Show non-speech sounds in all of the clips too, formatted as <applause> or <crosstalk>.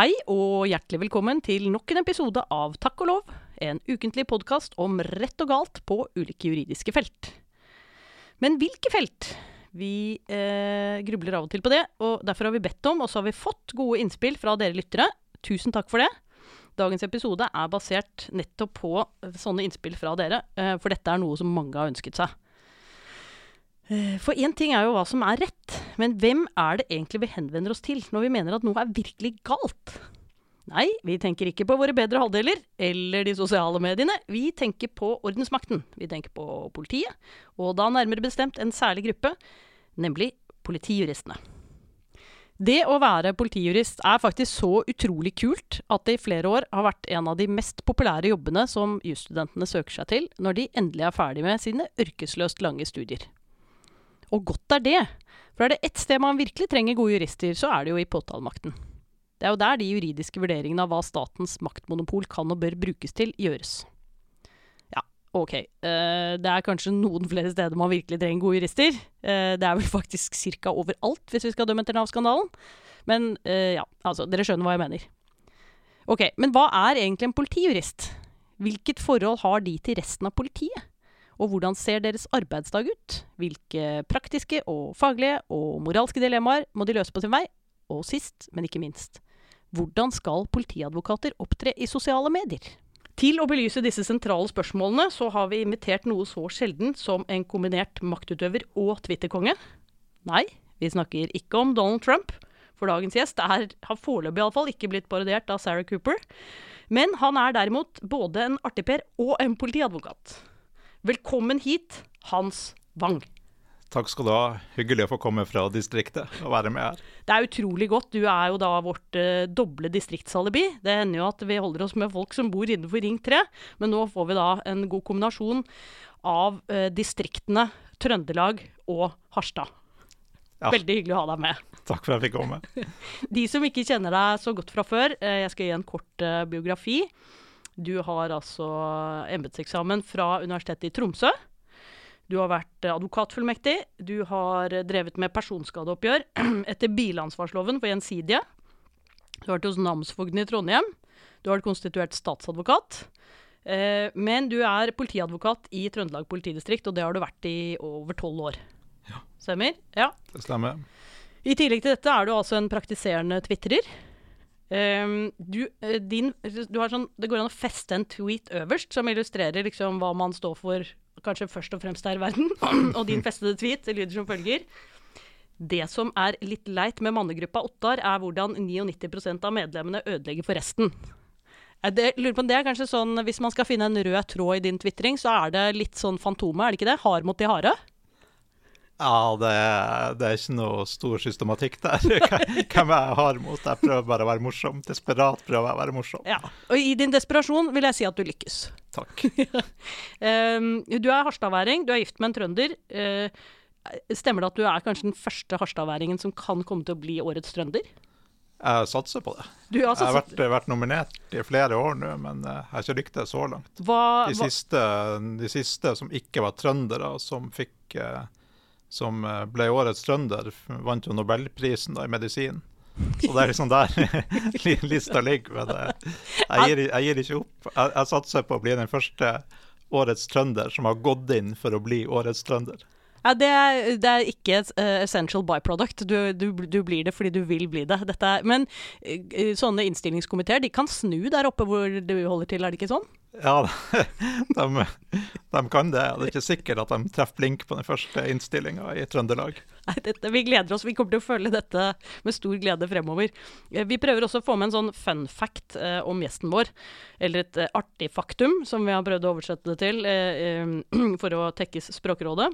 Hei og hjertelig velkommen til nok en episode av Takk og lov, en ukentlig podkast om rett og galt på ulike juridiske felt. Men hvilke felt? Vi eh, grubler av og til på det, og derfor har vi bedt om, og så har vi fått gode innspill fra dere lyttere. Tusen takk for det. Dagens episode er basert nettopp på sånne innspill fra dere, eh, for dette er noe som mange har ønsket seg. Eh, For én ting er jo hva som er rett, men hvem er det egentlig vi henvender oss til når vi mener at noe er virkelig galt? Nei, vi tenker ikke på våre bedre halvdeler eller de sosiale mediene. Vi tenker på ordensmakten. Vi tenker på politiet, og da nærmere bestemt en særlig gruppe, nemlig politijuristene. Det å være politijurist er faktisk så utrolig kult at det i flere år har vært en av de mest populære jobbene som jusstudentene søker seg til når de endelig er ferdig med sine ørkesløst lange studier. Og godt er det. For er det ett sted man virkelig trenger gode jurister, så er det jo i påtalemakten. Det er jo der de juridiske vurderingene av hva statens maktmonopol kan og bør brukes til, gjøres. Ja, ok. eh, det er kanskje noen flere steder man virkelig trenger gode jurister. Eh, det er vel faktisk ca. overalt, hvis vi skal dømme etter Nav-skandalen. Men eh, ja, altså, dere skjønner hva jeg mener. Ok, men hva er egentlig en politijurist? Hvilket forhold har de til resten av politiet? Og hvordan ser deres arbeidsdag ut? Hvilke praktiske og faglige og moralske dilemmaer må de løse på sin vei? Og sist, men ikke minst, hvordan skal politiadvokater opptre i sosiale medier? Til å belyse disse sentrale spørsmålene så har vi invitert noe så sjelden som en kombinert maktutøver og Twitter-konge. Nei, vi snakker ikke om Donald Trump, for dagens gjest er, har foreløpig iallfall ikke blitt parodiert av Sarah Cooper. Men han er derimot både en artigper og en politiadvokat. Velkommen hit, Hans Wang. Takk skal du ha. Hyggelig å få komme fra distriktet og være med her. Det er utrolig godt. Du er jo da vårt eh, doble distriktsalibi. Det hender jo at vi holder oss med folk som bor innenfor Ring 3, men nå får vi da en god kombinasjon av eh, distriktene Trøndelag og Harstad. Ja. Veldig hyggelig å ha deg med. Takk for at jeg fikk komme. <laughs> De som ikke kjenner deg så godt fra før, eh, jeg skal gi en kort eh, biografi. Du har altså embetseksamen fra Universitetet i Tromsø. Du har vært advokatfullmektig. Du har drevet med personskadeoppgjør <clears throat> etter bilansvarsloven for Gjensidige. Du har vært hos namsfogden i Trondheim. Du har vært konstituert statsadvokat. Eh, men du er politiadvokat i Trøndelag politidistrikt, og det har du vært i over tolv år. Ja. Stemmer? Ja. Det stemmer. I tillegg til dette er du altså en praktiserende twitrer. Ehm, du, eh, din, du sånn, det går an å feste en tweet øverst som illustrerer liksom hva man står for kanskje først og fremst her i verden. <clears throat> og din festede tweet lyder som følger. Det som er litt leit med mannegruppa Ottar, er hvordan 99 av medlemmene ødelegger for resten. Det, lurer på det er kanskje sånn, Hvis man skal finne en rød tråd i din tvitring, så er det litt sånn Fantomet, er det ikke det? Hard mot de harde? Ja, det det er ikke noe stor systematikk der. Hvem jeg har mot. Jeg prøver bare å være morsom. Desperat prøver jeg å være morsom. Ja. Og i din desperasjon vil jeg si at du lykkes. Takk. <laughs> Ehm, du er harstadværing, du er gift med en trønder. Eh, stemmer det at du er kanskje den første harstadværingen som kan komme til å bli årets trønder? Jeg satser på det. Du har Jeg har vært, vært nominert i flere år nå, men eh, jeg har ikke lyktes så langt. hva, De siste, de siste som ikke var trøndere, som fikk eh, Som eh, ble årets trønder, vant jo nobelprisen da, i medisin. Så det er liksom der <laughs> lista ligger. Men eh, jeg, gir, jeg gir ikke opp. Jeg, jeg satser på å bli den første årets trønder som har gått inn for å bli årets trønder. ja, det, er, det er ikke et uh, essential byproduct. Du, du, du blir det fordi du vil bli det. Er, men uh, sånne innstillingskomiteer de kan snu der oppe hvor du holder til, er det ikke sånn? Ja, <laughs> de, de kan det. Det er ikke sikkert at de treffer blink på den første innstillinga i Trøndelag. Nei, dette, vi gleder oss. Vi kommer til å følge dette med stor glede fremover. Eh, Vi prøver også å få med en sånn fun fact eh, om gjesten vår. Eller et eh, artig faktum, som vi har prøvd å oversette det til eh, eh, <clears throat> for å tekkes Språkrådet.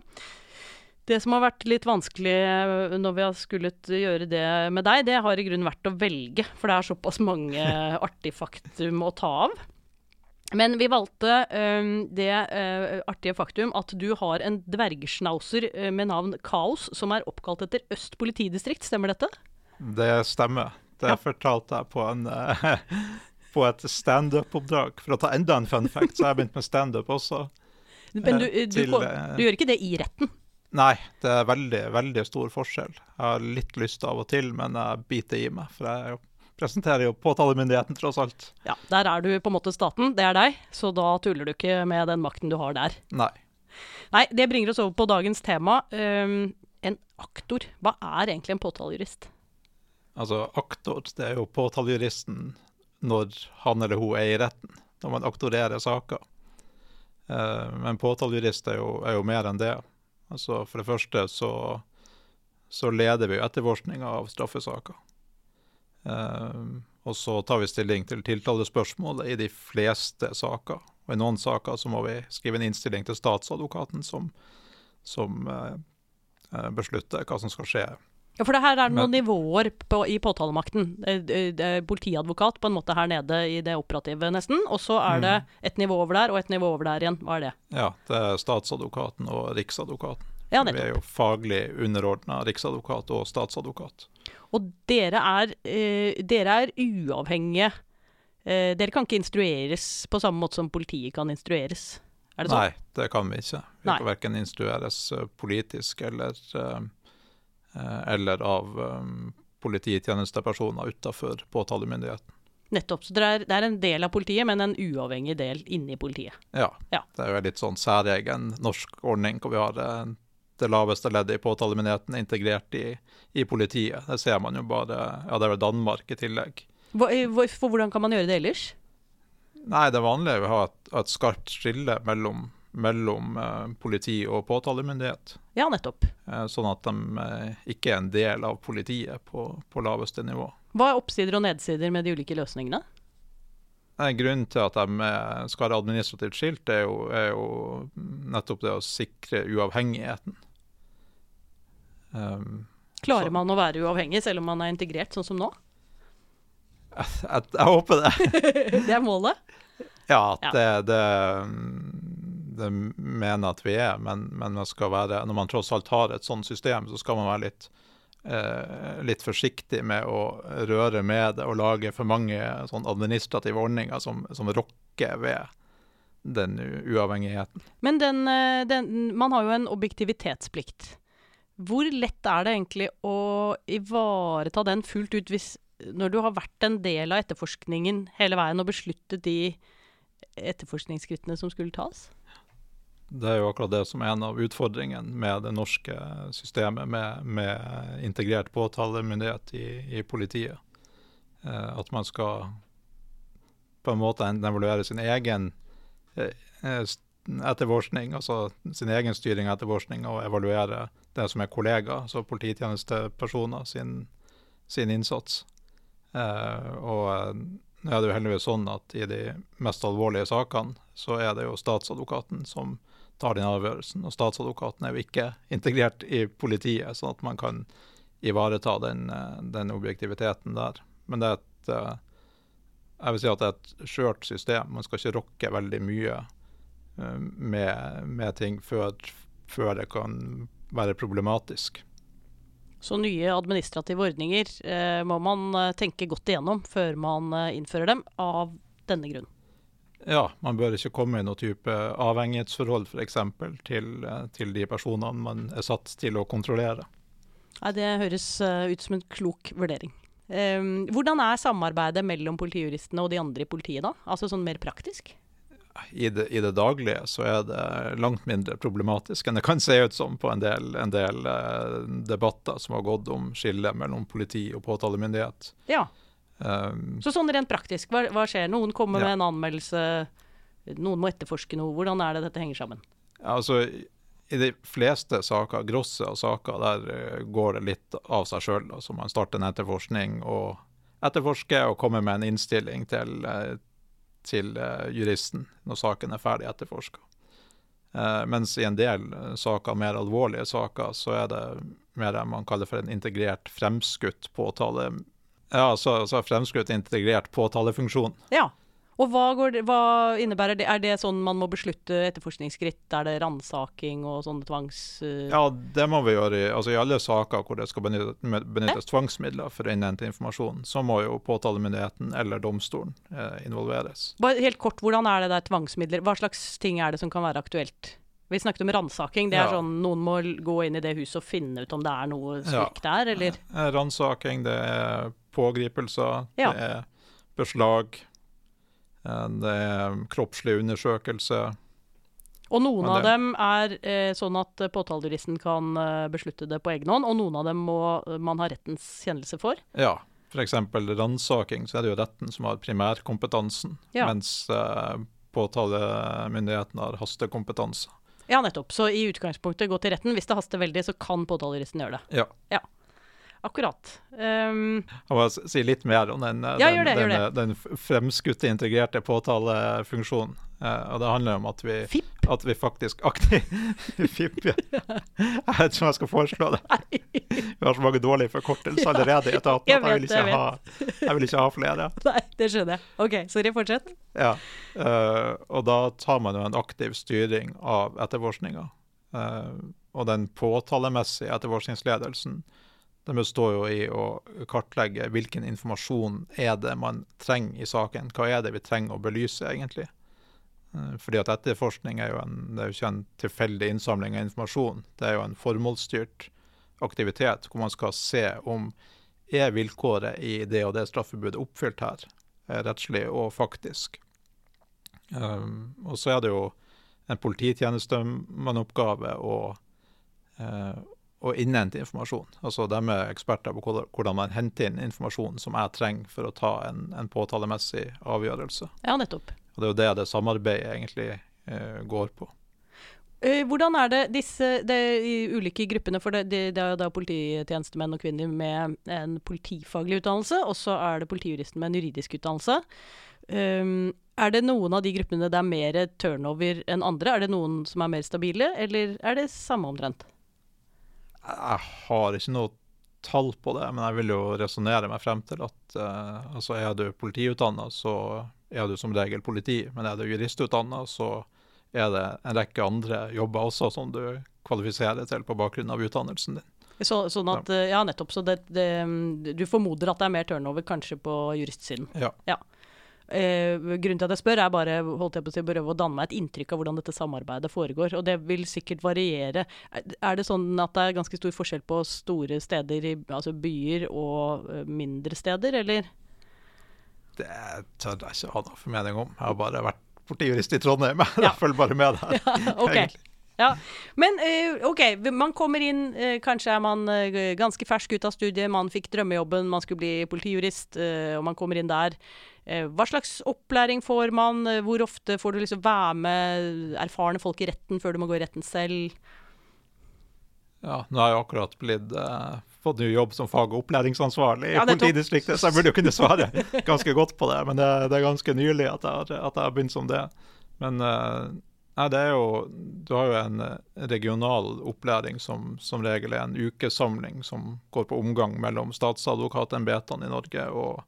Det som har vært litt vanskelig eh, når vi har skullet gjøre det med deg, det har i grunnen vært å velge, for det er såpass mange artige faktum å ta av. Men vi valgte um, det uh, artige faktum at du har en dvergschnauzer eh, med navn Kaos, som er oppkalt etter Øst politidistrikt. Stemmer dette? Det stemmer. Det Ja. fortalte jeg på, en, uh, <laughs> på et standup-oppdrag. For å ta enda en fun fact, så har jeg begynt med standup også. Men du, Eh, du, til, kom- eh, du gjør ikke det i retten? Nei, det er veldig, veldig stor forskjell. Jeg har litt lyst av og til, men jeg biter i meg. For jeg presenterer jo påtalemyndigheten, tross alt. Ja, Der er du på en måte staten, det er deg, så da tuller du ikke med den makten du har der. Nei. Nei, det bringer oss over på dagens tema. Um, en aktor, hva er egentlig en påtalejurist? Altså, aktor, det er jo påtalejuristen når han eller hun er i retten, når man aktorerer saker. Uh, men påtalejurist er er jo mer enn det. Altså, for det første så, så leder vi etterforskninga av straffesaker. Uh, og så tar vi stilling til tiltalespørsmålet i de fleste saker. Og i noen saker så må vi skrive en innstilling til statsadvokaten som, som uh, beslutter hva som skal skje. Ja, For det her er noen Men, nivåer på, i påtalemakten. Politiadvokat på en måte her nede i det operative, nesten. Og så er det mm. et nivå over der og et nivå over der igjen. Hva er det? Ja, det er statsadvokaten og riksadvokaten. Ja, vi er jo faglig underordna riksadvokat og statsadvokat. Og dere er, eh, dere er uavhengige. Eh, dere kan ikke instrueres på samme måte som politiet kan instrueres? Er det sånn? Nei, det kan vi ikke. Vi Nei. kan verken instrueres eh, politisk eller, eh, eh, eller av polititjenestepersoner utenfor påtalemyndigheten. Nettopp. Så det er, det er, en del av politiet, men en uavhengig del inni politiet. Ja. ja. Det er jo en litt sånn særegen norsk ordning hvor vi har det laveste leddet i påtalemyndigheten integrert i, i, politiet. Det ser man jo bare Ja, det er vel Danmark i tillegg. Hva, for hvordan kan man gjøre det ellers? Nei, det vanlige er å ha et, et skarpt skille mellom, mellom eh, politi og påtalemyndighet. Ja, nettopp. Eh, sånn at de eh, ikke er en del av politiet på, på laveste nivå. Hva er oppsider og nedsider med de ulike løsningene? Grunnen til at de skal være administrativt skilt, er jo, er jo nettopp det å sikre uavhengigheten. Um, Klarer så. man å være uavhengig selv om man er integrert, sånn som nå? Jeg, <laughs> jeg, jeg håper det. <laughs> det er målet? Ja, ja. Det, det, det, mener at vi er. Men, men være, når man tross alt har et sånt system, så skal man være litt, eh, litt forsiktig med å røre med det og lage for mange sånn administrative ordninger som, som rokker ved den uavhengigheten. Men den, eh, den, man har jo en objektivitetsplikt. Hvor lett er det egentlig å ivareta den fullt ut hvis, når du har vært en del av etterforskningen hele veien og besluttet de etterforskningsskrittene som skulle tas? Det er jo akkurat det som er en av utfordringene med det norske systemet med, med integrert påtalemyndighet i, i politiet. Eh, at man skal på en måte evaluere sin egen eh, eh etterforskning, altså sin egen styring av etterforskning, og evaluere det som er kollegaer, altså polititjenestepersoner, sin, sin innsats. Eh, og eh, nå er det jo heldigvis sånn at i de mest alvorlige sakene, så er det jo statsadvokaten som tar den avgjørelsen. Og statsadvokaten er jo ikke integrert i politiet, sånn at man kan ivareta den, eh, den objektiviteten der. Men det er et eh, jeg vil si at det er et skjørt system. Man skal ikke rokke veldig mye med, med ting før, før, det kan være problematisk. Så nye administrative ordninger eh, må man eh, tenke godt igjennom før man eh, innfører dem, av denne grunn. Ja, man bør ikke komme i noe type avhengighetsforhold f.eks. Til, eh, til de personene man er satt til å kontrollere. Nei, Det høres ut som en klok vurdering. Eh, hvordan er samarbeidet mellom politijuristene og de andre i politiet, da? Altså sånn mer praktisk? I det, i det, daglige så er det langt mindre problematisk enn det kan se ut som på en del, en del uh, debatter som har gått om skillet mellom politi og påtalemyndighet. Ja. Um, så sånn rent praktisk, hva, hva skjer? Noen kommer ja. med en anmeldelse, noen må etterforske noe. Hvordan er det dette henger sammen? Ja, altså, I de fleste saker, grosse av saker, der uh, går det litt av seg sjøl. Altså, man starter en etterforskning og etterforsker og kommer med en innstilling til, uh, til uh, juristen når saken er ferdig etterforska. Uh, mens i en del uh, saker, mer alvorlige saker, så er det mer man kaller for en integrert fremskutt påtale. Ja, så, så fremskutt integrert påtalefunksjon. Ja. Og hva, det, hva, innebærer det? Er det sånn man må beslutte etterforskningsskritt? Er det ransaking og sånne tvangs... Uh... Ja, det må vi gjøre i, altså i alle saker hvor det skal benyttes, benyttes tvangsmidler for å innhente informasjon. Så må jo påtalemyndigheten eller domstolen eh, involveres. Bare helt kort, Hvordan er det der tvangsmidler? Hva slags ting er det som kan være aktuelt? Vi snakket om ransaking. Det er Ja. sånn noen må gå inn i det huset og finne ut om det er noe Ja. slikt der, eller Eh, Ransaking, det er pågripelser, Ja. det er beslag, eh, det er kroppslig undersøkelse. Og noen av dem er eh, sånn at eh, påtalejuristen kan eh, beslutte det på egen hånd, og noen av dem må eh, man ha rettens kjennelse for. Ja, f.eks. ransaking, så er det jo retten som har primærkompetansen, Ja. mens eh, påtalemyndigheten har hastekompetanse. Ja, nettopp. Så i utgangspunktet gå til retten. Hvis det haster veldig, så kan påtalejuristen gjøre det. Ja. Ja. Akkurat. Um, Jeg må si litt mer om den, eh, Ja, den, det, den, eh, den fremskutte integrerte påtalefunksjonen. Uh, og det handler om at vi, FIP. at vi faktisk aktivt <laughs> FIP, ja. Jeg vet ikke om jeg skal foreslå det. Vi har så mange dårlige forkortelser allerede i <laughs> etaten Jeg jeg vil, ikke ha, jeg vil ikke ha flere. <laughs> Nei, det skjønner jeg. OK, sorry. Fortsett. Ja, uh, og da tar man jo en aktiv styring av etterforskninga. Uh, og den påtalemessige etterforskningsledelsen den består jo i å kartlegge hvilken informasjon er det man trenger i saken. Hva er det vi trenger å belyse, egentlig? Eh, fordi at etterforskning er jo, en, det er jo ikke en tilfeldig innsamling av informasjon. Det er jo en formålsstyrt aktivitet hvor man skal se om er vilkåret i det og det straffebudet oppfylt her, eh, rettslig og faktisk. Um, og så er det jo en polititjenestemannoppgave å, eh, å innhente informasjon. Altså de er eksperter på hvordan- hvordan man henter inn informasjon som jeg trenger for å ta en, en påtalemessig avgjørelse. Ja, nettopp. Og det er jo det det samarbeidet egentlig eh, går på. Eh, hvordan er det disse de ulike gruppene, for det, det, det er jo da polititjenestemenn og -kvinner med en politifaglig utdannelse, og så er det politijuristen med en juridisk utdannelse. Um, er det noen av de gruppene det er mer turnover enn andre? Er det noen som er mer stabile, eller er det samme omtrent? Jeg har ikke noe tall på det, men jeg vil jo resonnere meg frem til at uh, altså er du politiutdanna, så er du som regel politi. Men er du juristutdanna, så er det en rekke andre jobber også som du kvalifiserer til på bakgrunn av utdannelsen din. Så, sånn at, ja, nettopp. Så det, det, du formoder at det er mer turnover kanskje på juristsiden? Ja. Eh, grunnen til at jeg spør, er bare holdt jeg på å si, prøve å danne meg et inntrykk av hvordan dette samarbeidet foregår. Og det vil sikkert variere. Er- det sånn at det er ganske stor forskjell på store steder, i, altså byer, og eh, mindre steder, eller? Det tør jeg ikke ha noe formening om. Jeg har bare vært politijurist i Trondheim. <laughs> Ja. Jeg følger bare med der. <laughs> ok. <laughs> egentlig. Ja. Men eh, OK, man kommer inn, eh, kanskje er man eh, ganske fersk ut av studiet, man fikk drømmejobben, man skulle bli politijurist, og man kommer inn der. Hva slags opplæring får man? Hvor ofte får du liksom være med erfarne folk i retten før du må gå i retten selv? Ja, nå har jeg akkurat blitt, uh, fått ny jobb som fag- og opplæringsansvarlig i Ja, politidistriktet, så jeg burde jo kunne svare ganske godt på det. Men det, det er ganske nylig at jeg, har- at jeg har begynt som det. Men eh, nei, det er jo Du har jo en eh, regional opplæring som som regel er en ukesamling som går på omgang mellom statsadvokatembetene i Norge og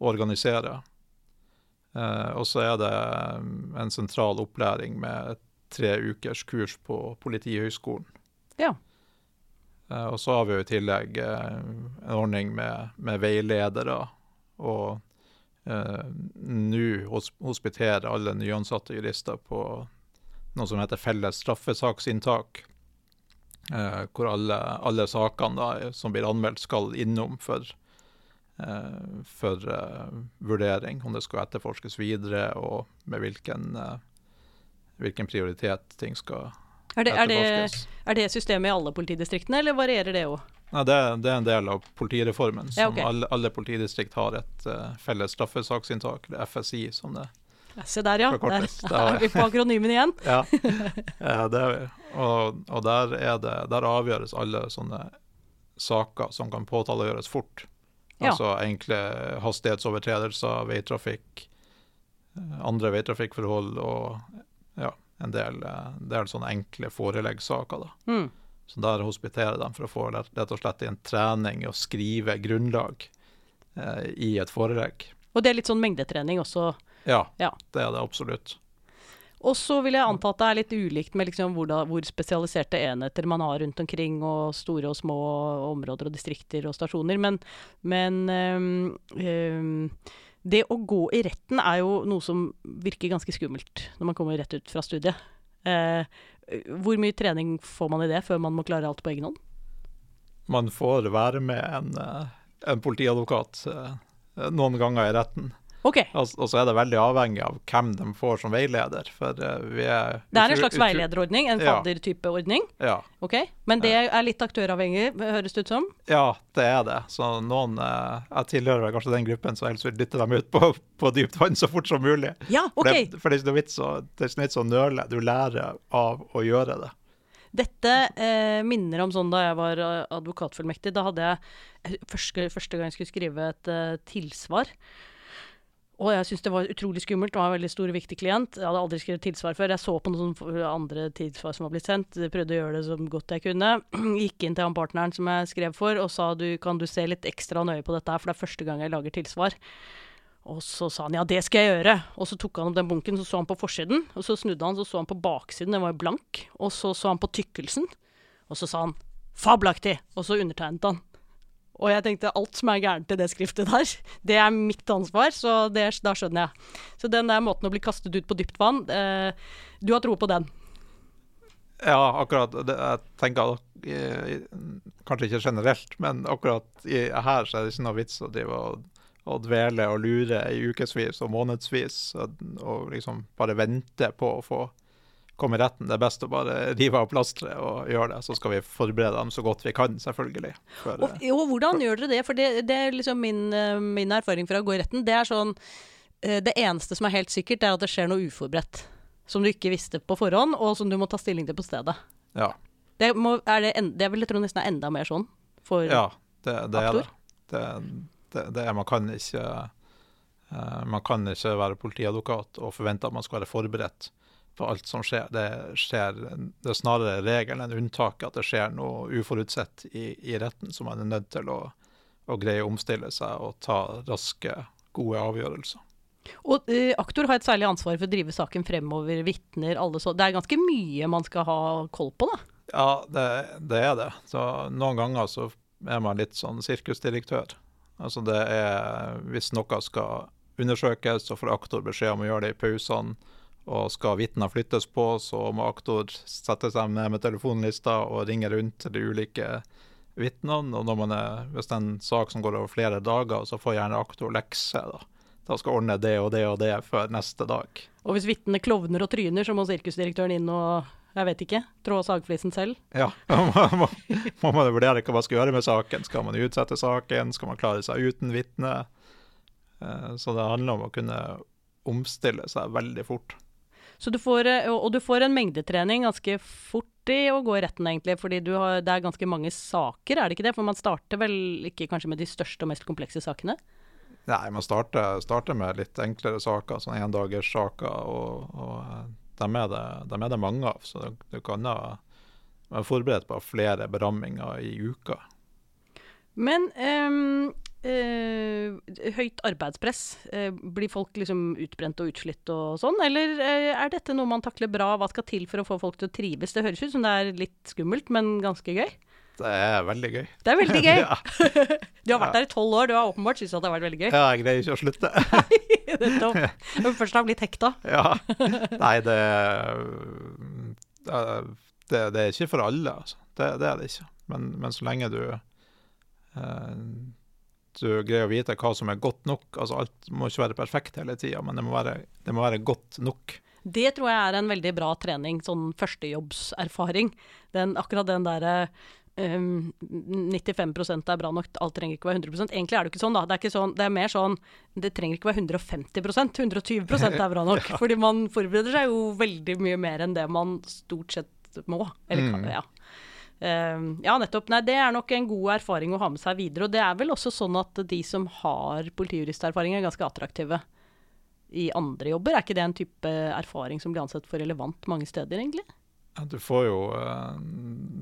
organisere. Eh, og så er det eh, en sentral opplæring med tre ukers kurs på Politihøgskolen. Ja. Eh, og så har vi jo i tillegg eh, en ordning med, med veiledere. Og eh, nå hos, hospiterer alle nyansatte jurister på noe som heter felles straffesaksinntak. Eh, hvor alle, alle sakene da, som blir anmeldt, skal innom for, eh, for eh, vurdering. Om det skal etterforskes videre, og med hvilken, eh, hvilken prioritet ting skal Er det, er, det, etterforskes. er det systemet i alle politidistriktene, eller varierer det òg? Nei, det, det er en del av politireformen. Som Ja, okay. alle, alle politidistrikt har et uh, felles straffesaksinntak, eller FSI, som det Se der, ja. Der <laughs> er vi på akronymen igjen. Ja, ja det er vi. Og, og der, er det, der avgjøres alle sånne saker som kan påtalegjøres fort. Ja. Altså enkle hastighetsovertredelser, veitrafikk, eh, andre veitrafikkforhold og ja, en del, eh, del sånne enkle foreleggssaker. da. Mm. Så der hospiterer de for å få rett og slett en trening i å skrive grunnlag eh, i et forelegg. Og det er litt sånn mengdetrening også. Ja, Ja. det er det absolutt. Og så vil jeg anta at det er litt ulikt med liksom hvor, da, hvor spesialiserte enheter man har rundt omkring, og store og små områder og distrikter og stasjoner. Men, men øhm, øhm, det å gå i retten er jo noe som virker ganske skummelt når man kommer rett ut fra studiet. Eh, hvor mye trening får man i det før man må klare alt på egen hånd? Man får være med en, eh, en politiadvokat eh, noen ganger i retten. Ok, Og, og så er det veldig avhengig av hvem de får som veileder. For eh, vi er Det er en slags veilederordning, en faddertype ordning. Ja. Ok, Men det er litt aktøravhengig, høres det ut som? ja, det er det. Så noen eh, Jeg tilhører kanskje den gruppen som helst vil dytte dem ut på, på dypt vann så fort som mulig. Ja, For, ok. det, for det er ikke noe vits å det er ikke noe vits å nøle. Du lærer av å gjøre det. Dette eh, minner om sånn da jeg var eh, advokatfullmektig. Da hadde jeg eh, første, første gang jeg skulle skrive et uh, tilsvar. Og jeg syntes det var utrolig skummelt. Det var en veldig stor og viktig klient. Jeg hadde aldri skrevet tilsvar før. Jeg så på noen andre tilsvar som var blitt sendt. Jeg prøvde å gjøre det så godt jeg kunne. <clears throat> Gikk inn til han partneren som jeg skrev for, og sa du, kan du se litt ekstra nøye på dette her, for det er første gang jeg lager tilsvar. Og så sa han ja, det skal jeg gjøre. Og så tok han opp den bunken, så så han på forsiden. Og så snudde han, så så han på baksiden, den var jo blank. Og så så han på tykkelsen. Og så sa han 'fabelaktig', og så undertegnet han. Og jeg tenkte alt som er gærent i det skriftet der, <laughs> det er mitt ansvar, så det, da skjønner jeg. Så den der måten å bli kastet ut på dypt vann, eh, du har tro på den? Ja, akkurat. Det, jeg tenker at eh, Kanskje ikke generelt, men akkurat i, her så er det ikke noe vits å drive og, og dvele og lure i ukevis og månedsvis og, og liksom bare vente på å få komme i retten. Det er best å bare rive av plasteret og gjøre det. Så skal vi forberede dem så godt vi kan, selvfølgelig. For, Og, og hvordan gjør dere det? For det, det er liksom min, eh, min erfaring fra å gå i retten. Det er sånn eh, Det eneste som er helt sikkert, er at det skjer noe uforberedt. Som du ikke visste på forhånd, og som du må ta stilling til på stedet. ja. Det, må, er det, en, det vil jeg tro nesten er enda mer sånn for Ja, det, det er det. Aktor? det, det, det er, man kan ikke eh, Man kan ikke være politiadvokat og forvente at man skal være forberedt på alt som skjer. Det, skjer, det er snarere regelen enn unntaket at det skjer noe uforutsett i, i retten, så man er nødt til å, å greie å omstille seg og ta raske, gode avgjørelser. Og eh, aktor har et særlig ansvar for å drive saken fremover, vitner, alle så Det er ganske mye man skal ha koll på, da. Ja, det, det er det. Så noen ganger så er man litt sånn sirkusdirektør. Altså det er Hvis noe skal undersøkes, så får aktor beskjed om å gjøre det i pausene. Og skal vitner flyttes på, så må aktor sette seg ned med telefonlista og ringe rundt til de ulike vitnene. Og når man er, hvis det er en sak som går over flere dager, så får gjerne aktor lekse. da. Da skal ordne det og det og det før neste dag. Og hvis vitnene klovner og tryner, så må sirkusdirektøren inn og jeg vet ikke, trå sagflisen selv. Ja, <laughs> må, må, må man vurdere hva man skal gjøre med saken. Skal man utsette saken? Skal man klare seg uten vitne? Eh, Så det handler om å kunne omstille seg veldig fort. Så du får, eh, og du får en mengdetrening ganske fort i å gå i retten, egentlig, fordi har, det er ganske mange saker, er det ikke det? For man starter vel ikke kanskje med de største og mest komplekse sakene? Nei, man starter, starter med litt enklere saker, sånn endagerssaker, og, og eh, dem, er det, dem er det mange av. Så du, du kan være forberedt på flere beramminger i uka. Men ehm, eh, høyt arbeidspress, eh, blir folk liksom utbrent og utslitt og sånn, eller eh, er dette noe man takler bra? Hva skal til for å få folk til å trives? Det høres ut som det er litt skummelt, men ganske gøy. Det er veldig gøy. Det er veldig gøy. <laughs> ja. <laughs> Du har vært der i tolv år, du har åpenbart syntes at det har vært veldig gøy. ja, jeg greier ikke å slutte. <laughs> Når du først har blitt hekta. Ja. Nei, det, det, det er ikke for alle, altså. Det, det er det ikke. Men, men så lenge du eh, du greier å vite hva som er godt nok altså Alt må ikke være perfekt hele tida, men det må, være, det må være godt nok. Det tror jeg er en veldig bra trening, sånn førstejobbserfaring. Den, akkurat den derre um, 95% er bra nok, alt trenger ikke være 100% Egentlig er det ikke sånn, da. Det er, sånn, det er mer sånn Det trenger ikke være 150% 120% er bra nok. <laughs> Fordi man forbereder seg jo veldig mye mer enn det man stort sett må. Eller kan, Mm. ja. Um, ja, nettopp. Nei, det er nok en god erfaring å ha med seg videre. Og det er vel også sånn at de som har politijuristerfaring, er ganske attraktive i andre jobber. Er ikke det en type erfaring som blir ansett for relevant mange steder, egentlig? Du får jo, eh,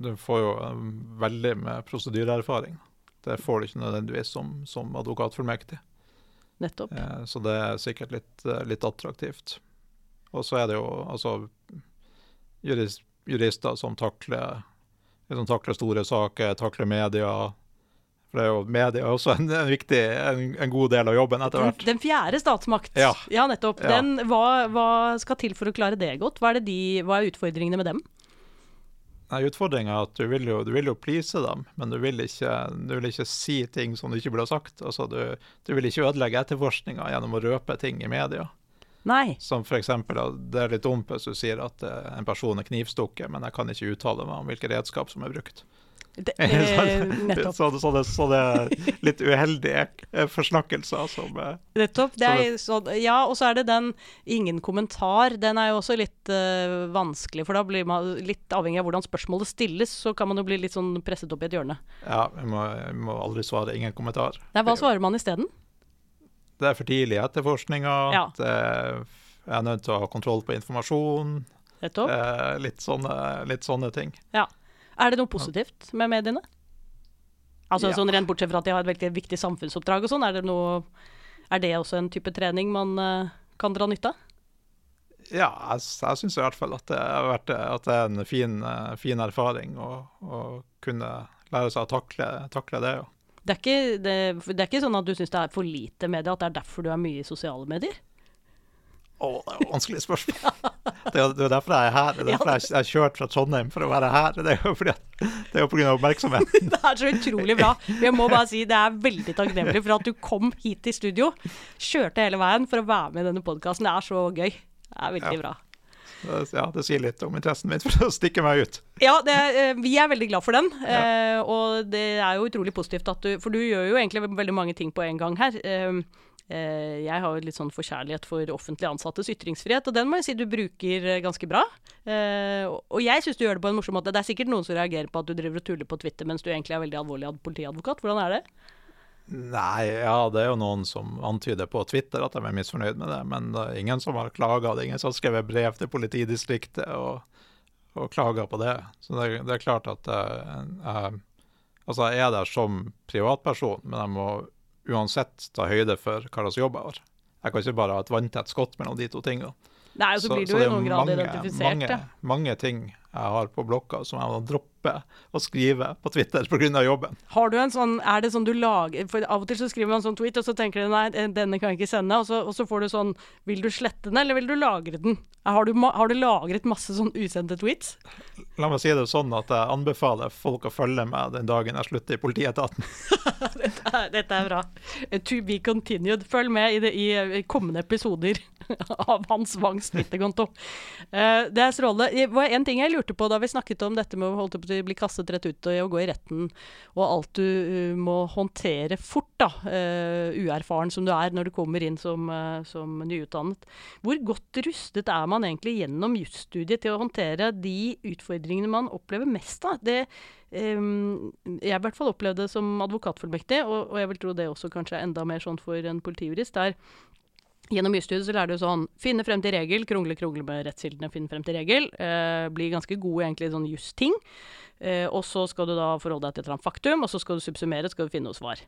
du får jo eh, veldig med prosedyreerfaring. Det får du ikke nødvendigvis som, som advokatfullmektig. Nettopp. Eh, Så det er sikkert litt, litt attraktivt. Og så er det jo altså juris, jurister som takler, som takler store saker, takler media. For det er jo media er også en, en viktig, en, en god del av jobben etter Den, hvert. den fjerde statsmakt. Ja. nettopp. Ja. Den, hva, hva skal til for å klare det godt? Hva er, det de, hva er utfordringene med dem? Nei, Utfordringa er at du vil, jo, du vil jo please dem, men du vil, ikke, du vil ikke si ting som du ikke burde ha sagt. Altså, du, du vil ikke ødelegge etterforskninga gjennom å røpe ting i media. Nei. Som f.eks. det er litt dumt hvis du sier at eh, en person er knivstukket, men jeg kan ikke uttale meg om hvilke redskap som er brukt. Det, <laughs> eh, nettopp. så, så, det, så det er litt uheldige eh, forsnakkelser som Nettopp. Ja, og så er det den 'ingen kommentar'. Den er jo også litt uh, vanskelig, for da blir man litt avhengig av hvordan spørsmålet stilles, så kan man jo bli litt sånn presset opp i et hjørne. Ja, vi må, må, aldri svare 'ingen kommentar'. Nei, Hva svarer man isteden? Det er for tidlig i etterforskninga. Ja. Jeg er nødt til å ha kontroll på informasjon. Eh, litt, sånne, litt sånne ting. Ja. Er det noe positivt med mediene? Altså ja. sånn Rent bortsett fra at de har et veldig viktig samfunnsoppdrag og sånn, er, er, det også en type trening man uh, kan dra nytte av? Ja, jeg, jeg syns i hvert fall at det, vært, at det er en fin, fin erfaring å, kunne lære seg å takle, takle det. Ja. Det er, ikke, det, det er ikke sånn at du syns det er for lite media, at det er derfor du er mye i sosiale medier? Å, det er jo vanskelig spørsmål. <laughs> Det er, jo derfor jeg er her. Det er derfor jeg har kjørt fra Trondheim for å være her. Det er jo fordi det er jo pga. oppmerksomheten. <laughs> Det er så utrolig bra. Jeg må bare si det er veldig takknemlig for at du kom hit til studio. Kjørte hele veien for å være med i denne podkasten. Det er så gøy. Det er veldig ja. bra. Ja, det sier litt om interessen min for å stikke meg ut. Ja, det, eh, vi er veldig glad for den. Ja. Eh, og det er jo utrolig positivt at du For du gjør jo egentlig veldig mange ting på en gang her. Eh, Eh, jeg har jo litt sånn forkjærlighet for offentlig ansattes ytringsfrihet, og den må jeg si du bruker eh, ganske bra. Eh, og jeg syns du gjør det på en morsom måte. Det er sikkert noen som reagerer på at du driver og tuller på Twitter mens du egentlig er veldig alvorlig politiadvokat. Hvordan er det? Nei, ja, det er jo noen som antyder på Twitter at de er misfornøyd med det, men det er ingen som har klaga. Det er ingen som har skrevet brev til politidistriktet og, og klaga på det. Så det, det er klart at jeg, jeg, altså jeg er der som privatperson, men jeg må uansett ta høyde for hva slags jobb jeg har. Jeg kan ikke bare ha et vanntett skott mellom de to tingene. Nei, og så, blir du i noen grad identifisert. Mange, mange ting jeg har på blokka som jeg må droppe å skrive på Twitter pga. jobben. Har du en sånn, er det sånn du lager, for Av og til så skriver man sånn tweet, og så tenker du nei, denne kan jeg ikke sende. Og så, og så får du sånn Vil du slette den, eller vil du lagre den? Har du, har du lagret masse sånn usendte tweets? La meg si det sånn at jeg anbefaler folk å følge med den dagen jeg slutter i politietaten. <laughs> dette, er, dette, er, bra. To be continued. Følg med i, det, i kommende episoder <laughs> av Hans Wangs Twitter-konto. Uh, det er strålende. Det var en ting jeg lurte på da vi snakket om dette med å holde på å bli kastet rett ut og gå i retten, og alt du uh, må håndtere fort, da, uh, uerfaren som du er når du kommer inn som, som nyutdannet. Hvor godt rustet er man egentlig gjennom jusstudiet til å håndtere de utfordringene man opplever mest av. Det, um, jeg i hvert fall opplevde det som advokatfullmektig, og, og, jeg vil tro det også kanskje er enda mer sånn for en politijurist. der Gjennom jusstudiet så lærer du sånn finne frem til regel, krongle, krongle med rettskildene, finne frem til regel. Eh, bli ganske god egentlig i sånn justing. Eh, og så skal du da forholde deg til et eller annet faktum, og så skal du subsumere, skal du finne noe svar.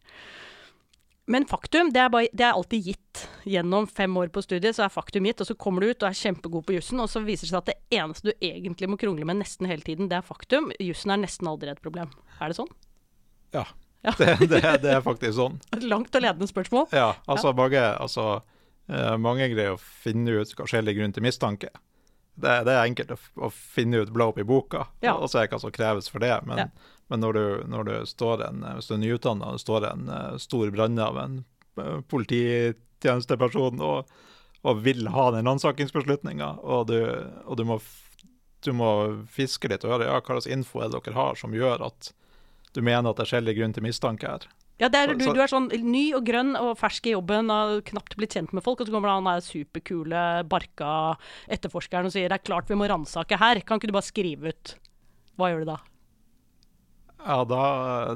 Men faktum, det er, bare, det er, alltid gitt. Gjennom fem år på studiet så er faktum gitt, og så kommer du ut og er kjempegod på jussen, og så viser det seg at det eneste du egentlig må krongle med nesten hele tiden, det er faktum. Jussen er nesten aldri et problem. Er det sånn? Ja. ja. Det, det, det, er faktisk sånn. Et <laughs> langt og ledende spørsmål. Ja, altså, ja. Mange, altså, mange greier å finne ut hva skjellig grunn til mistanke. Det, det, er enkelt å, å finne ut blow opp i boka, ja. og se hva som kreves for det. Men, ja. Men når du, når du står en, hvis du er nyutdanna og det står en uh, stor brann av en uh, polititjenesteperson og, og, vil ha den ransakingsbeslutninga, og, du, og du, må, du, må, fiske litt og høre ja, hva slags info er det dere har som gjør at du mener at det er skjellig grunn til mistanke her. Ja, er, du, du, er sånn ny og grønn og fersk i jobben og knapt blitt kjent med folk, og så kommer han der superkule, barka etterforskeren og sier det er klart vi må ransake her, kan ikke du bare skrive ut? Hva gjør du da? Ja, da,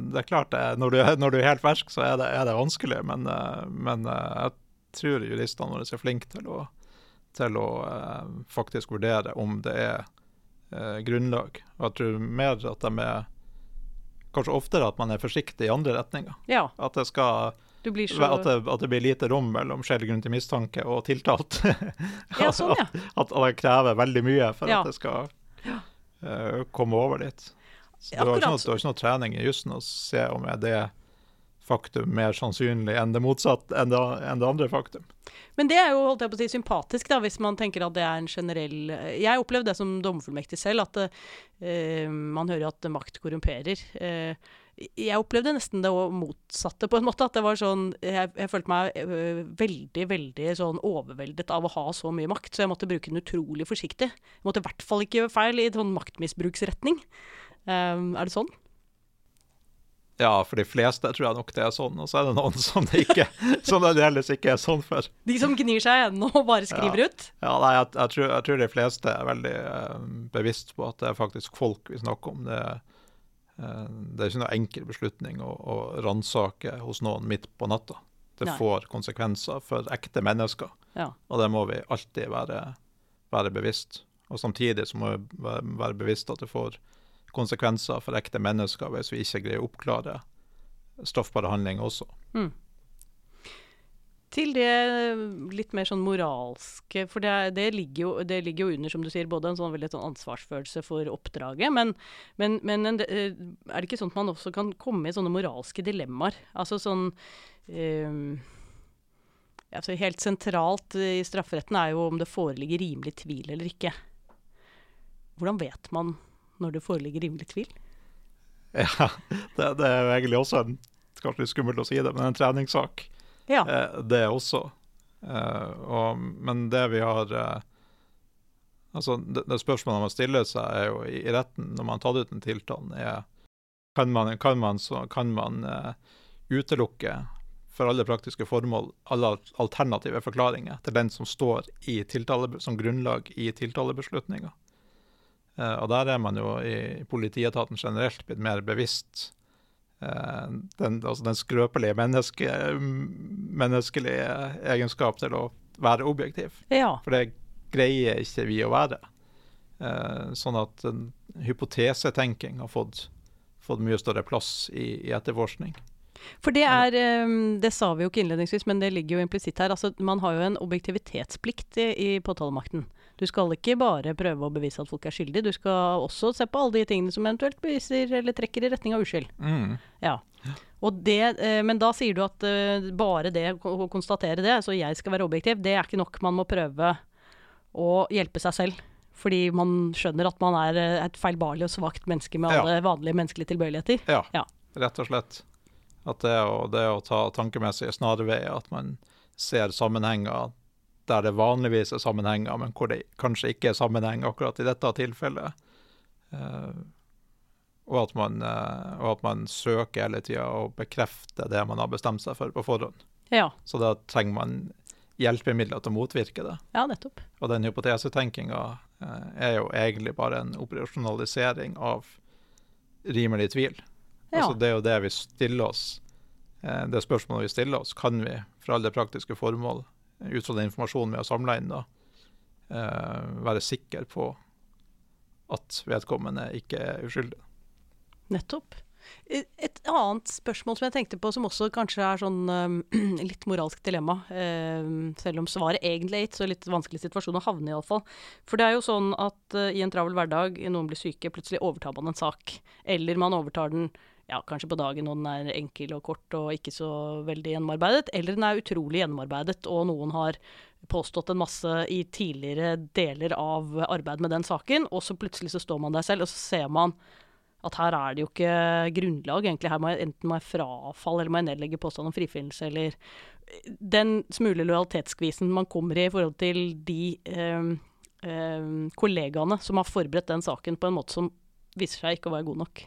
det er klart det. Når du, når du er helt fersk, så er det, er det vanskelig. Men, eh, men, eh, jeg tror juristene våre er flinke til å, til å eh, faktisk vurdere om det er eh, grunnlag. Og jeg tror mer at de er Kanskje oftere at man er forsiktig i andre retninger. Ja. At det skal så... at, det, at, det, blir lite rom mellom skjellig grunn til mistanke og tiltalt. <laughs> ja, sånn, ja. at, at, det krever veldig mye for ja. at det skal uh, komme over dit. Så du har, noe, du har, ikke noe, trening i jussen å se om er det faktum mer sannsynlig enn det motsatte, enn det, enn det andre faktum. Men det er jo holdt jeg på å si, sympatisk, da, hvis man tenker at det er en generell Jeg opplevde det som dommerfullmektig selv, at uh, man hører at makt korrumperer. Uh, jeg opplevde nesten det motsatte, på en måte. At det var sånn Jeg, jeg følte meg uh, veldig, veldig sånn overveldet av å ha så mye makt, så jeg måtte bruke den utrolig forsiktig. Jeg måtte i hvert fall ikke gjøre feil i sånn maktmisbruksretning. er det sånn? Ja, for de fleste tror jeg nok det er sånn, og så er det noen <laughs> som det ikke som det ellers ikke er sånn for. De som gnir seg ennå og bare skriver ja. ut? Ja, nei, jeg, jeg, tror, jeg, tror, de fleste er veldig uh, bevisst på at det er faktisk folk vi snakker om. Det, uh, det er ikke noen enkel beslutning å, å ransake hos noen midt på natta. Det nei. får konsekvenser for ekte mennesker, ja. og det må vi alltid være, være bevisst. Og samtidig så må vi være, være bevisst at det får konsekvenser for ekte mennesker hvis vi ikke greier å oppklare straffbare handlinger også. Mm. Til det litt mer sånn moralske, for det, det, ligger jo, det, ligger jo, under, som du sier, både en sånn veldig sånn ansvarsfølelse for oppdraget, men, men, men en, er det ikke sånn at man også kan komme i sånne moralske dilemmaer? Altså sånn um, altså Helt sentralt i strafferetten er jo om det foreligger rimelig tvil eller ikke. Hvordan vet man når det foreligger rimelig tvil? Ja, det, det er jo egentlig også en kanskje litt skummelt å si det, men en treningssak. Ja. Eh, det også. Eh, og, men det vi har eh, Altså, det, det, spørsmålet man stiller seg, er jo i, i retten, når man har tatt ut en tiltale, er kan man, kan man, så, kan man uh, utelukke for alle praktiske formål alle alternative forklaringer til den som står tiltale, som grunnlag i tiltalebeslutninga. Uh, og der er man jo i politietaten generelt blitt mer bevisst uh, den, altså den skrøpelige menneske, menneskelige egenskap til å være objektiv. Ja. For det greier ikke vi å være. Uh, sånn at hypotesetenking har fått, fått, mye større plass i, i etterforskning. For det er Det sa vi jo ikke innledningsvis, men det ligger jo implisitt her. Altså, man har jo en objektivitetsplikt i, i påtalemakten. Du skal ikke bare prøve å bevise at folk er skyldige, du skal også se på alle de tingene som eventuelt beviser eller trekker i retning av uskyld. Mm. Ja. Det, eh, men da sier du at eh, bare det å konstatere det, så jeg skal være objektiv, det er ikke nok. Man må prøve å hjelpe seg selv. Fordi man skjønner at man er eh, et feilbarlig og svakt menneske med alle ja. vanlige menneskelige tilbøyeligheter. Ja, ja, rett og slett. At det å, det å ta tankemessige snarveier, at man ser sammenhenger der det vanligvis er sammenhenger, men hvor det kanskje ikke er sammenheng akkurat i dette tilfellet. Uh, og, at man, uh, og at man søker hele tida å bekrefte det man har bestemt seg for på forhånd. Ja. Så da trenger man hjelpemidler til å motvirke det. Ja, nettopp. Og den hypotesetenkinga uh, er jo egentlig bare en operasjonalisering av rimelig tvil. Ja. Altså Det er jo det vi stiller oss. Det spørsmålet vi stiller oss, kan vi for alle praktiske formål ut fra den informasjonen vi har samla inn, da, eh, være sikker på at vedkommende ikke er uskyldig. Nettopp. Et annet spørsmål som jeg tenkte på, som også kanskje er sånn um, <clears throat> litt moralsk dilemma, um, selv om svaret egentlig er gitt, så litt vanskelig situasjon å havne i iallfall. For det er jo sånn at uh, i en travel hverdag, noen blir syke, plutselig overtar man en sak. Eller man overtar den ja, kanskje på dagen når den er enkel og kort og ikke så veldig gjennomarbeidet, eller den er utrolig gjennomarbeidet og noen har påstått en masse i tidligere deler av arbeidet med den saken, og så plutselig så står man der selv, og så ser man at her er det jo ikke grunnlag, egentlig. Her må jeg enten må jeg frafalle, eller må jeg nedlegge påstand om frifinnelse, eller Den smule lojalitetsskvisen man kommer i i forhold til de eh, eh, kollegaene som har forberedt den saken på en måte som viser seg ikke å være god nok.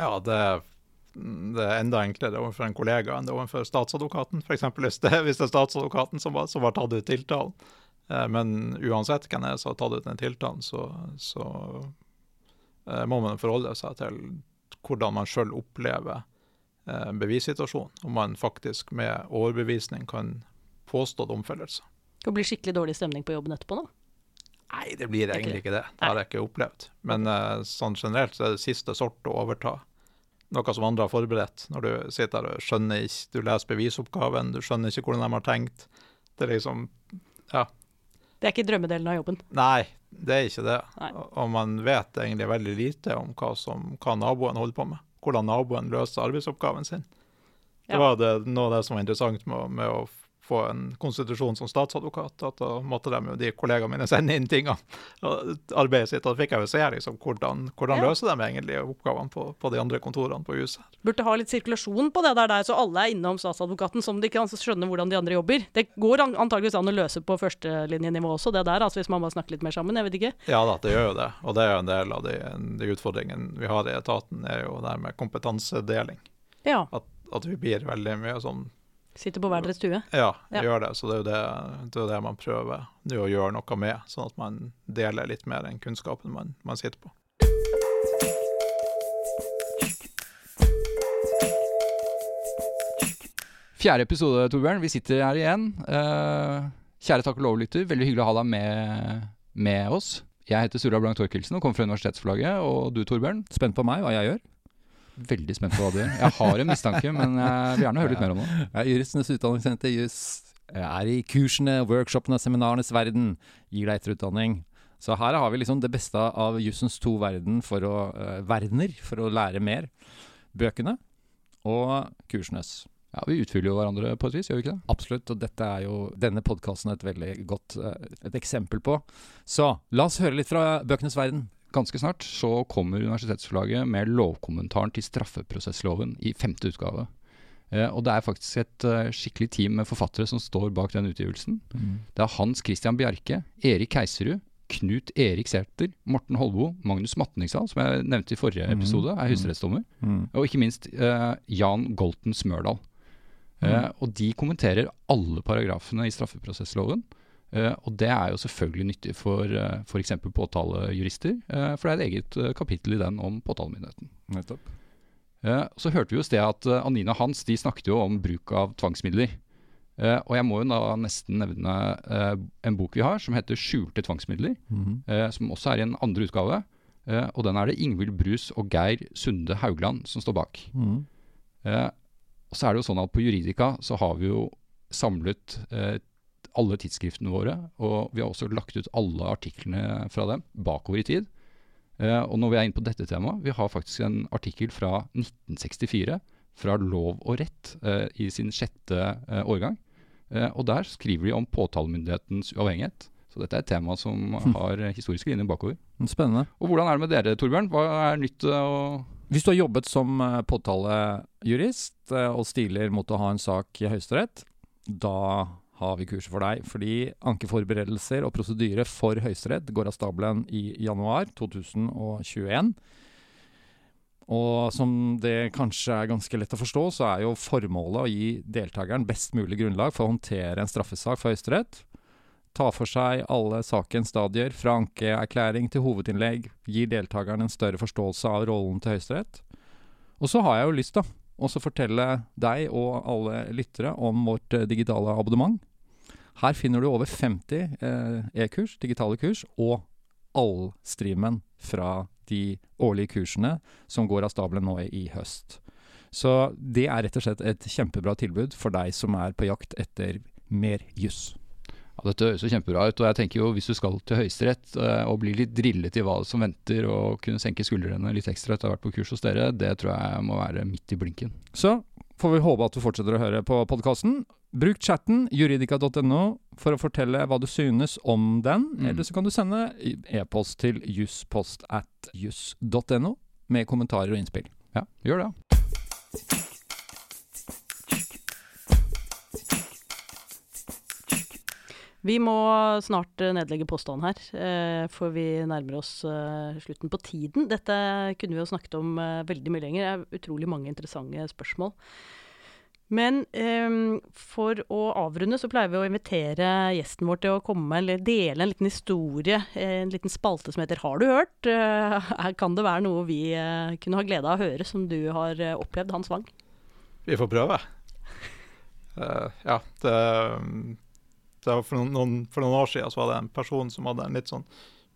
Ja, det, det, er enda enklere overfor en kollega enn det overfor statsadvokaten. F.eks. Hvis, det, <laughs> hvis det er statsadvokaten som, som har tatt ut tiltalen. Eh, men uansett hvem det er som har tatt ut den tiltalen, så, så eh, må man forholde seg til hvordan man sjøl opplever eh, bevissituasjonen. Om man faktisk med overbevisning kan påstå domfellelse. Det blir skikkelig dårlig stemning på jobben etterpå, nå? Nei, det blir egentlig ikke det. Det har jeg ikke opplevd. Men sånn generelt så er det siste sort å overta noe som andre har forberedt. Når du sitter der og skjønner ikke, du leser bevisoppgaven, du skjønner ikke hvordan de har tenkt. Det er liksom, ja. Det er ikke drømmedelen av jobben? Nei, det er ikke det. Nei. Og man vet egentlig veldig lite om hva, som, hva naboen holder på med. hvordan naboen løser arbeidsoppgaven sin. Det Ja. var det, noe av det som var interessant med, med å få en konstitusjon som statsadvokat. at Da måtte de, de kollegaene mine sende inn tingene, arbeidet sitt. Og da fikk jeg jo se liksom, hvordan, hvordan Ja. løser de egentlig oppgavene på, på de andre kontorene på huset. Burde ha litt sirkulasjon på det der, der så alle er innom statsadvokaten, som de kan skjønne hvordan de andre jobber. Det går an- antageligvis an å løse på førstelinjenivå også, det der, altså hvis man bare snakker litt mer sammen. Jeg vet ikke. Ja da, det gjør jo det. Og det er jo en del av de, de utfordringene vi har i etaten, er jo det med kompetansedeling. Ja. At, at vi blir veldig mye sånn Sitter på hver deres stue. Ja, Ja. gjør det. Så det er jo det, det, er det man prøver å gjøre noe med, sånn at man deler litt mer den kunnskapen man, man sitter på. Fjerde episode, Torbjørn. Vi sitter her igjen. Eh, kjære takk og lov-lytter, veldig hyggelig å ha deg med, med oss. Jeg heter Sura Blank Torkelsen og kommer fra Universitetsforlaget. Og du, Torbjørn? Spent på meg, hva jeg gjør. Veldig spent på hva du gjør. Jeg har en mistanke, men jeg vil gjerne høre litt mer om det. Er Juristenes utdanningssenter, juss. Er i kursene, workshopene, seminarenes verden. Gir deg etterutdanning. Så her har vi liksom det beste av jussens to verden for å, uh, verdener, for å lære mer. Bøkene og kursenes. Ja, Vi utfyller jo hverandre på et vis, gjør vi ikke det? Absolutt, og dette er jo denne podkasten et veldig godt eh, et eksempel på. Så la oss høre litt fra bøkenes verden. Ganske snart så kommer Universitetsforlaget med lovkommentaren til straffeprosessloven i femte utgave. Eh, og det er faktisk et eh, skikkelig team med forfattere som står bak den utgivelsen. Det er Hans Christian Bjerke, Erik Keiserud, Knut Erik Sæther, Morten Holbo, Magnus Matningsdal, som jeg nevnte i forrige Mhm. episode, er høyesterettsdommer, Mm. og ikke minst eh, Jan Golten Smørdal. Eh, og de kommenterer alle paragrafene i straffeprosessloven. Eh, og det er jo selvfølgelig nyttig for uh, f.eks. påtalejurister, eh, for det er et eget eh, kapittel i den om påtalemyndigheten. Nettopp. Eh, så hørte vi jo i sted at eh, Anine Hans de snakket jo om bruk av tvangsmidler. Uh, og jeg må jo da nesten nevne uh, en bok vi har som heter 'Skjulte tvangsmidler', mm -hmm. uh, som også er i en andre utgave. Eh, og den er det Ingvild Brus og Geir Sunde Haugland som står bak. Mhm. Eh, og så er det jo sånn at på Juridika så har vi jo samlet eh, alle tidsskriftene våre, og vi har også lagt ut alle artiklene fra dem bakover i tid. Eh, og når vi er inne på dette temaet, vi har faktisk en artikkel fra 1964 fra Lov og rett eh, i sin sjette eh, årgang. Eh, og der skriver de om påtalemyndighetens uavhengighet. Så dette er et tema som har historisk historiske linjer bakover. Spennende. Og hvordan er det med dere, Torbjørn? Hva er nytt eh, å Hvis du har jobbet som eh, påtalejurist og stiler mot å ha en sak i Høyesterett, da har vi kurset for deg. Fordi ankeforberedelser og prosedyre for Høyesterett går av stabelen i januar 2021. Og som det kanskje er ganske lett å forstå, så er jo formålet å gi deltakeren best mulig grunnlag for å håndtere en straffesak for Høyesterett. Ta for seg alle sakens stadier, fra ankeerklæring til hovedinnlegg. Gir deltakeren en større forståelse av rollen til Høyesterett. Og så har jeg jo lyst, da, også fortelle deg og alle lyttere om vårt eh, digitale abonnement. Her finner du over 50 eh, e-kurs, digitale kurs, og allstreamen fra de årlige kursene som går av stabelen nå i høst. Så det er rett og slett et kjempebra tilbud for deg som er på jakt etter mer juss. Ja, Dette høres jo kjempebra ut, og jeg tenker jo hvis du skal til Høyesterett eh, og blir litt drillet i hva som venter, og kunne senke skuldrene litt ekstra etter å ha vært på kurs hos dere, det tror jeg må være midt i blinken. Så får vi håpe at du fortsetter å høre på podkasten. Bruk chatten juridika.no for å fortelle hva du synes om den. Mm. Eller så kan du sende e-post til jusspost at juss.no med kommentarer og innspill. Ja, gjør det. Vi må snart eh, nedlegge påstanden her, eh, for vi nærmer oss eh, slutten på tiden. Dette kunne vi jo snakket om veldig mye lenger. Det er utrolig mange interessante spørsmål. Men um, for å avrunde så pleier vi å invitere gjesten vår til å komme eller dele en liten historie, en liten spalte som heter 'Har du hørt?' Uh, kan det være noe vi uh, kunne ha glede av å høre, som du har uh, opplevd, Hans Wang? Vi får prøve. Ja, det, det var for, noen, for noen år siden så var det en person som hadde en litt sånn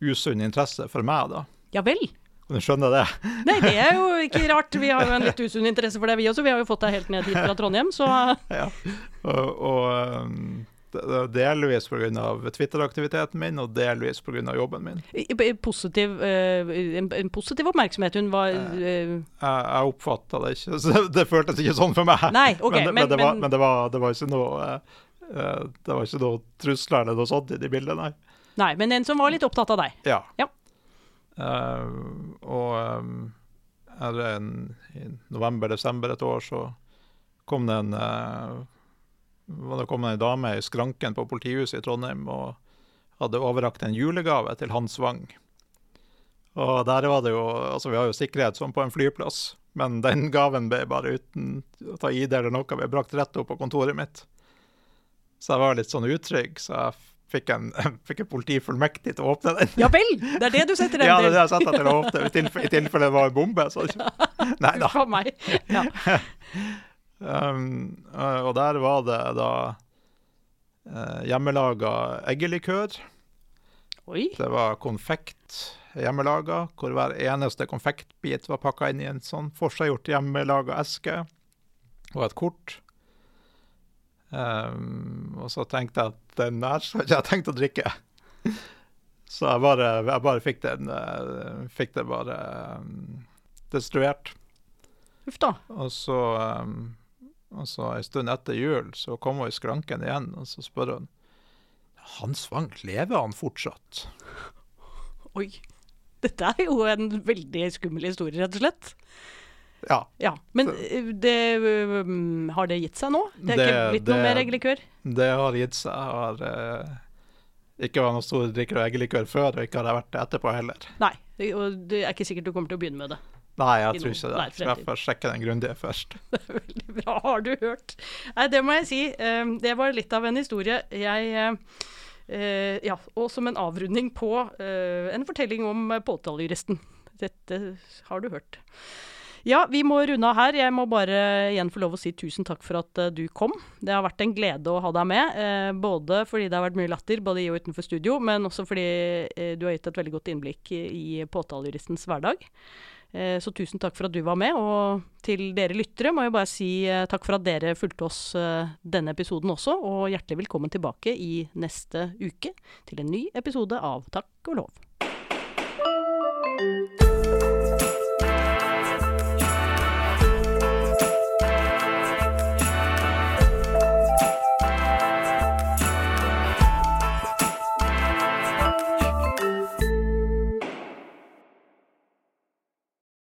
usunn interesse for meg. da. Ja vel? Kan du skjønne det? <laughs> Nei, det er jo ikke rart. Vi har jo en litt usunn interesse for det, vi også. Vi har jo fått deg helt ned hit fra Trondheim, så <laughs> ja. Og, og det- delvis pga. Twitter-aktiviteten min, og delvis pga. jobben min. Positiv, eh, en, en positiv oppmerksomhet. Hun var eh, Jeg, jeg oppfatta det ikke. <laughs> Så det føltes ikke sånn for meg. Nei, OK, men, men, men, det var, men- det, var, det var ikke noe eh, eh, Det var ikke noe trusler eller noe sånt i de bildene, nei. Nei, men en som var litt opptatt av deg. Ja. Ja. Eh, og um, er det en, i november-desember et år så kom det en uh, var det kom en dame i skranken på politihuset i Trondheim og hadde overrakt en julegave til Hans Wang. Og der var det jo Altså, vi har jo sikkerhet som på en flyplass, men den gaven ble bare uten å ta ID eller noe, ble brakt rett opp på kontoret mitt. Så jeg var litt sånn utrygg, så jeg fikk en, <laughs> fikk en politifullmektig til å åpne den. Ja vel! Det er det du setter den <laughs> til. Ja, det er det jeg setter til å åpne, i tilfelle, i tilfelle det var en bombe. Så. <laughs> Nei da. Uff meg. Ja. Um, og der var det da uh, hjemmelaga eggelikør. Oi. Det var konfekt hjemmelaga, hvor hver eneste konfektbit var pakka inn i en sånn forseggjort hjemmelaga eske, og et kort. Um, og så tenkte jeg at den der så hadde jeg tenkt å drikke. <laughs> Så jeg bare, jeg bare fikk den uh, Fikk det bare um, destruert. Uff da. Og så, um, og så en stund etter jul så kom hun i skranken igjen, og så spør hun Hans Wang, lever han fortsatt? <laughs> Oi. Dette er jo en veldig skummel historie, rett og slett. Ja. Ja, Men eh, det, um, har det gitt seg nå? Det er Det- ikke blitt noe mer eggelikør? Det har gitt seg. Jeg har uh, ikke vært noen stor drikker av eggelikør før, og ikke har jeg vært det etterpå heller. Nei. Og det er ikke sikkert du kommer til å begynne med det. Nei, jeg tror ikke det. Skal jeg får sjekke den grundige først. <laughs> Veldig bra, har du hørt. Nei, det må jeg si. eh, Det var litt av en historie. Jeg eh, eh, Ja, og som en avrunding på eh, en fortelling om eh, påtalejuristen. Dette har du hørt. Ja, vi må runde av her. Jeg må bare igjen få lov å si tusen takk for at eh, du kom. Det har vært en glede å ha deg med. eh, både fordi det har vært mye latter, både i og utenfor studio, men også fordi eh, du har gitt et veldig godt innblikk i, påtalejuristens hverdag. Så tusen takk for at du var med, og til dere lyttere må jeg bare si takk for at dere fulgte oss denne episoden også, og hjertelig velkommen tilbake i neste uke til en ny episode av Takk og lov.